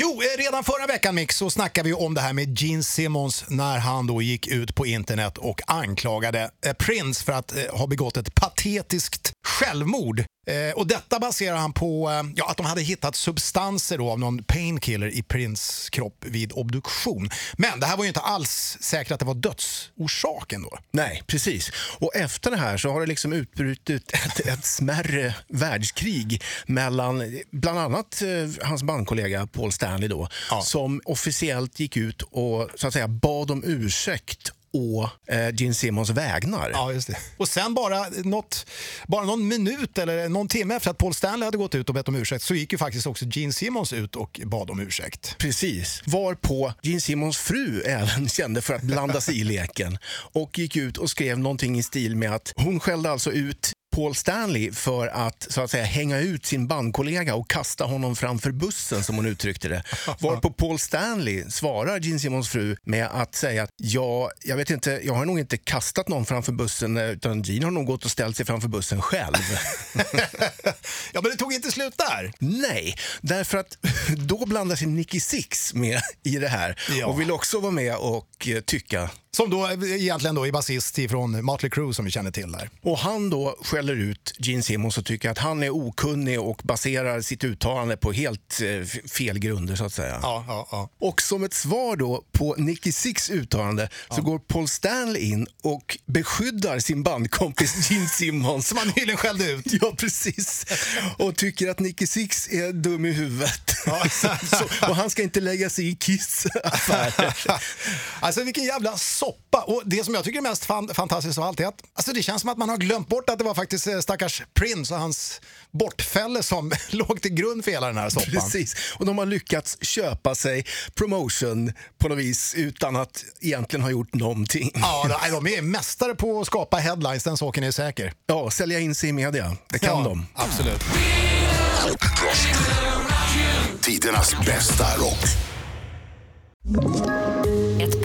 Jo, eh, redan förra veckan Mick så snackade vi om det här med Gene Simmons när han då gick ut på internet och anklagade eh, Prince för att eh, ha begått ett patetiskt självmord. Eh, och detta baserar han på eh, ja, att de hade hittat substanser då av någon painkiller i Prince kropp vid obduktion. Men det här var ju inte alls säkert att det var dödsorsaken då. Nej, precis. Och efter det här så har det liksom utbrutit ett, ett smärre världskrig mellan bland annat eh, hans bandkollega Paul Stanley då, Ja. som officiellt gick ut och så att säga bad om ursäkt å eh, Gene Simmons vägnar. Ja, just det. Och sen bara, något, bara någon minut eller någon timme efter att Paul Stanley hade gått ut och bett om ursäkt så gick ju faktiskt också Gene Simmons ut och bad om ursäkt. Precis. Varpå Gene Simmons fru även kände för att blanda sig i leken och gick ut och skrev någonting i stil med att hon skällde alltså ut Paul Stanley för att så att säga hänga ut sin bandkollega och kasta honom framför bussen som hon uttryckte det. Varpå Paul Stanley svarar Gene Simmons fru med att säga att ja, jag vet inte, jag har nog inte kastat någon framför bussen eh, utan Gene har nog gått och ställt sig framför bussen själv. ja, men det tog inte slut där. Nej, därför att då blandar sig Nicky Six med i det här Ja. och vill också vara med och eh, tycka. Som då egentligen då är basist från Mötley Crüe som vi känner till där. Och han då skäller ut Gene Simmons och tycker att han är okunnig och baserar sitt uttalande på helt eh, fel grunder så att säga. Ja, ja, ja. Och som ett svar då på Nicky Six uttalande så går Paul Stanley in och beskyddar sin bandkompis Gene Simmons. Som han nyligen skällde ut. Ja, precis. Och tycker att Nicky Six är dum i huvudet. så, och han ska inte lägga sig i Kiss affärer. Alltså vilken jävla soppa. Och det som jag tycker är mest fan, fantastiskt av allt är att alltså, det känns som att man har glömt bort att det var faktiskt eh, stackars Prince och hans bortfälle som låg till grund för hela den här soppan. Precis. Och de har lyckats köpa sig promotion på något vis utan att egentligen ha gjort någonting. Ja, de är mästare på att skapa headlines, den saken är säker. Ja, sälja in sig i media. Det kan ja, de. Absolut. Tidernas bästa rock.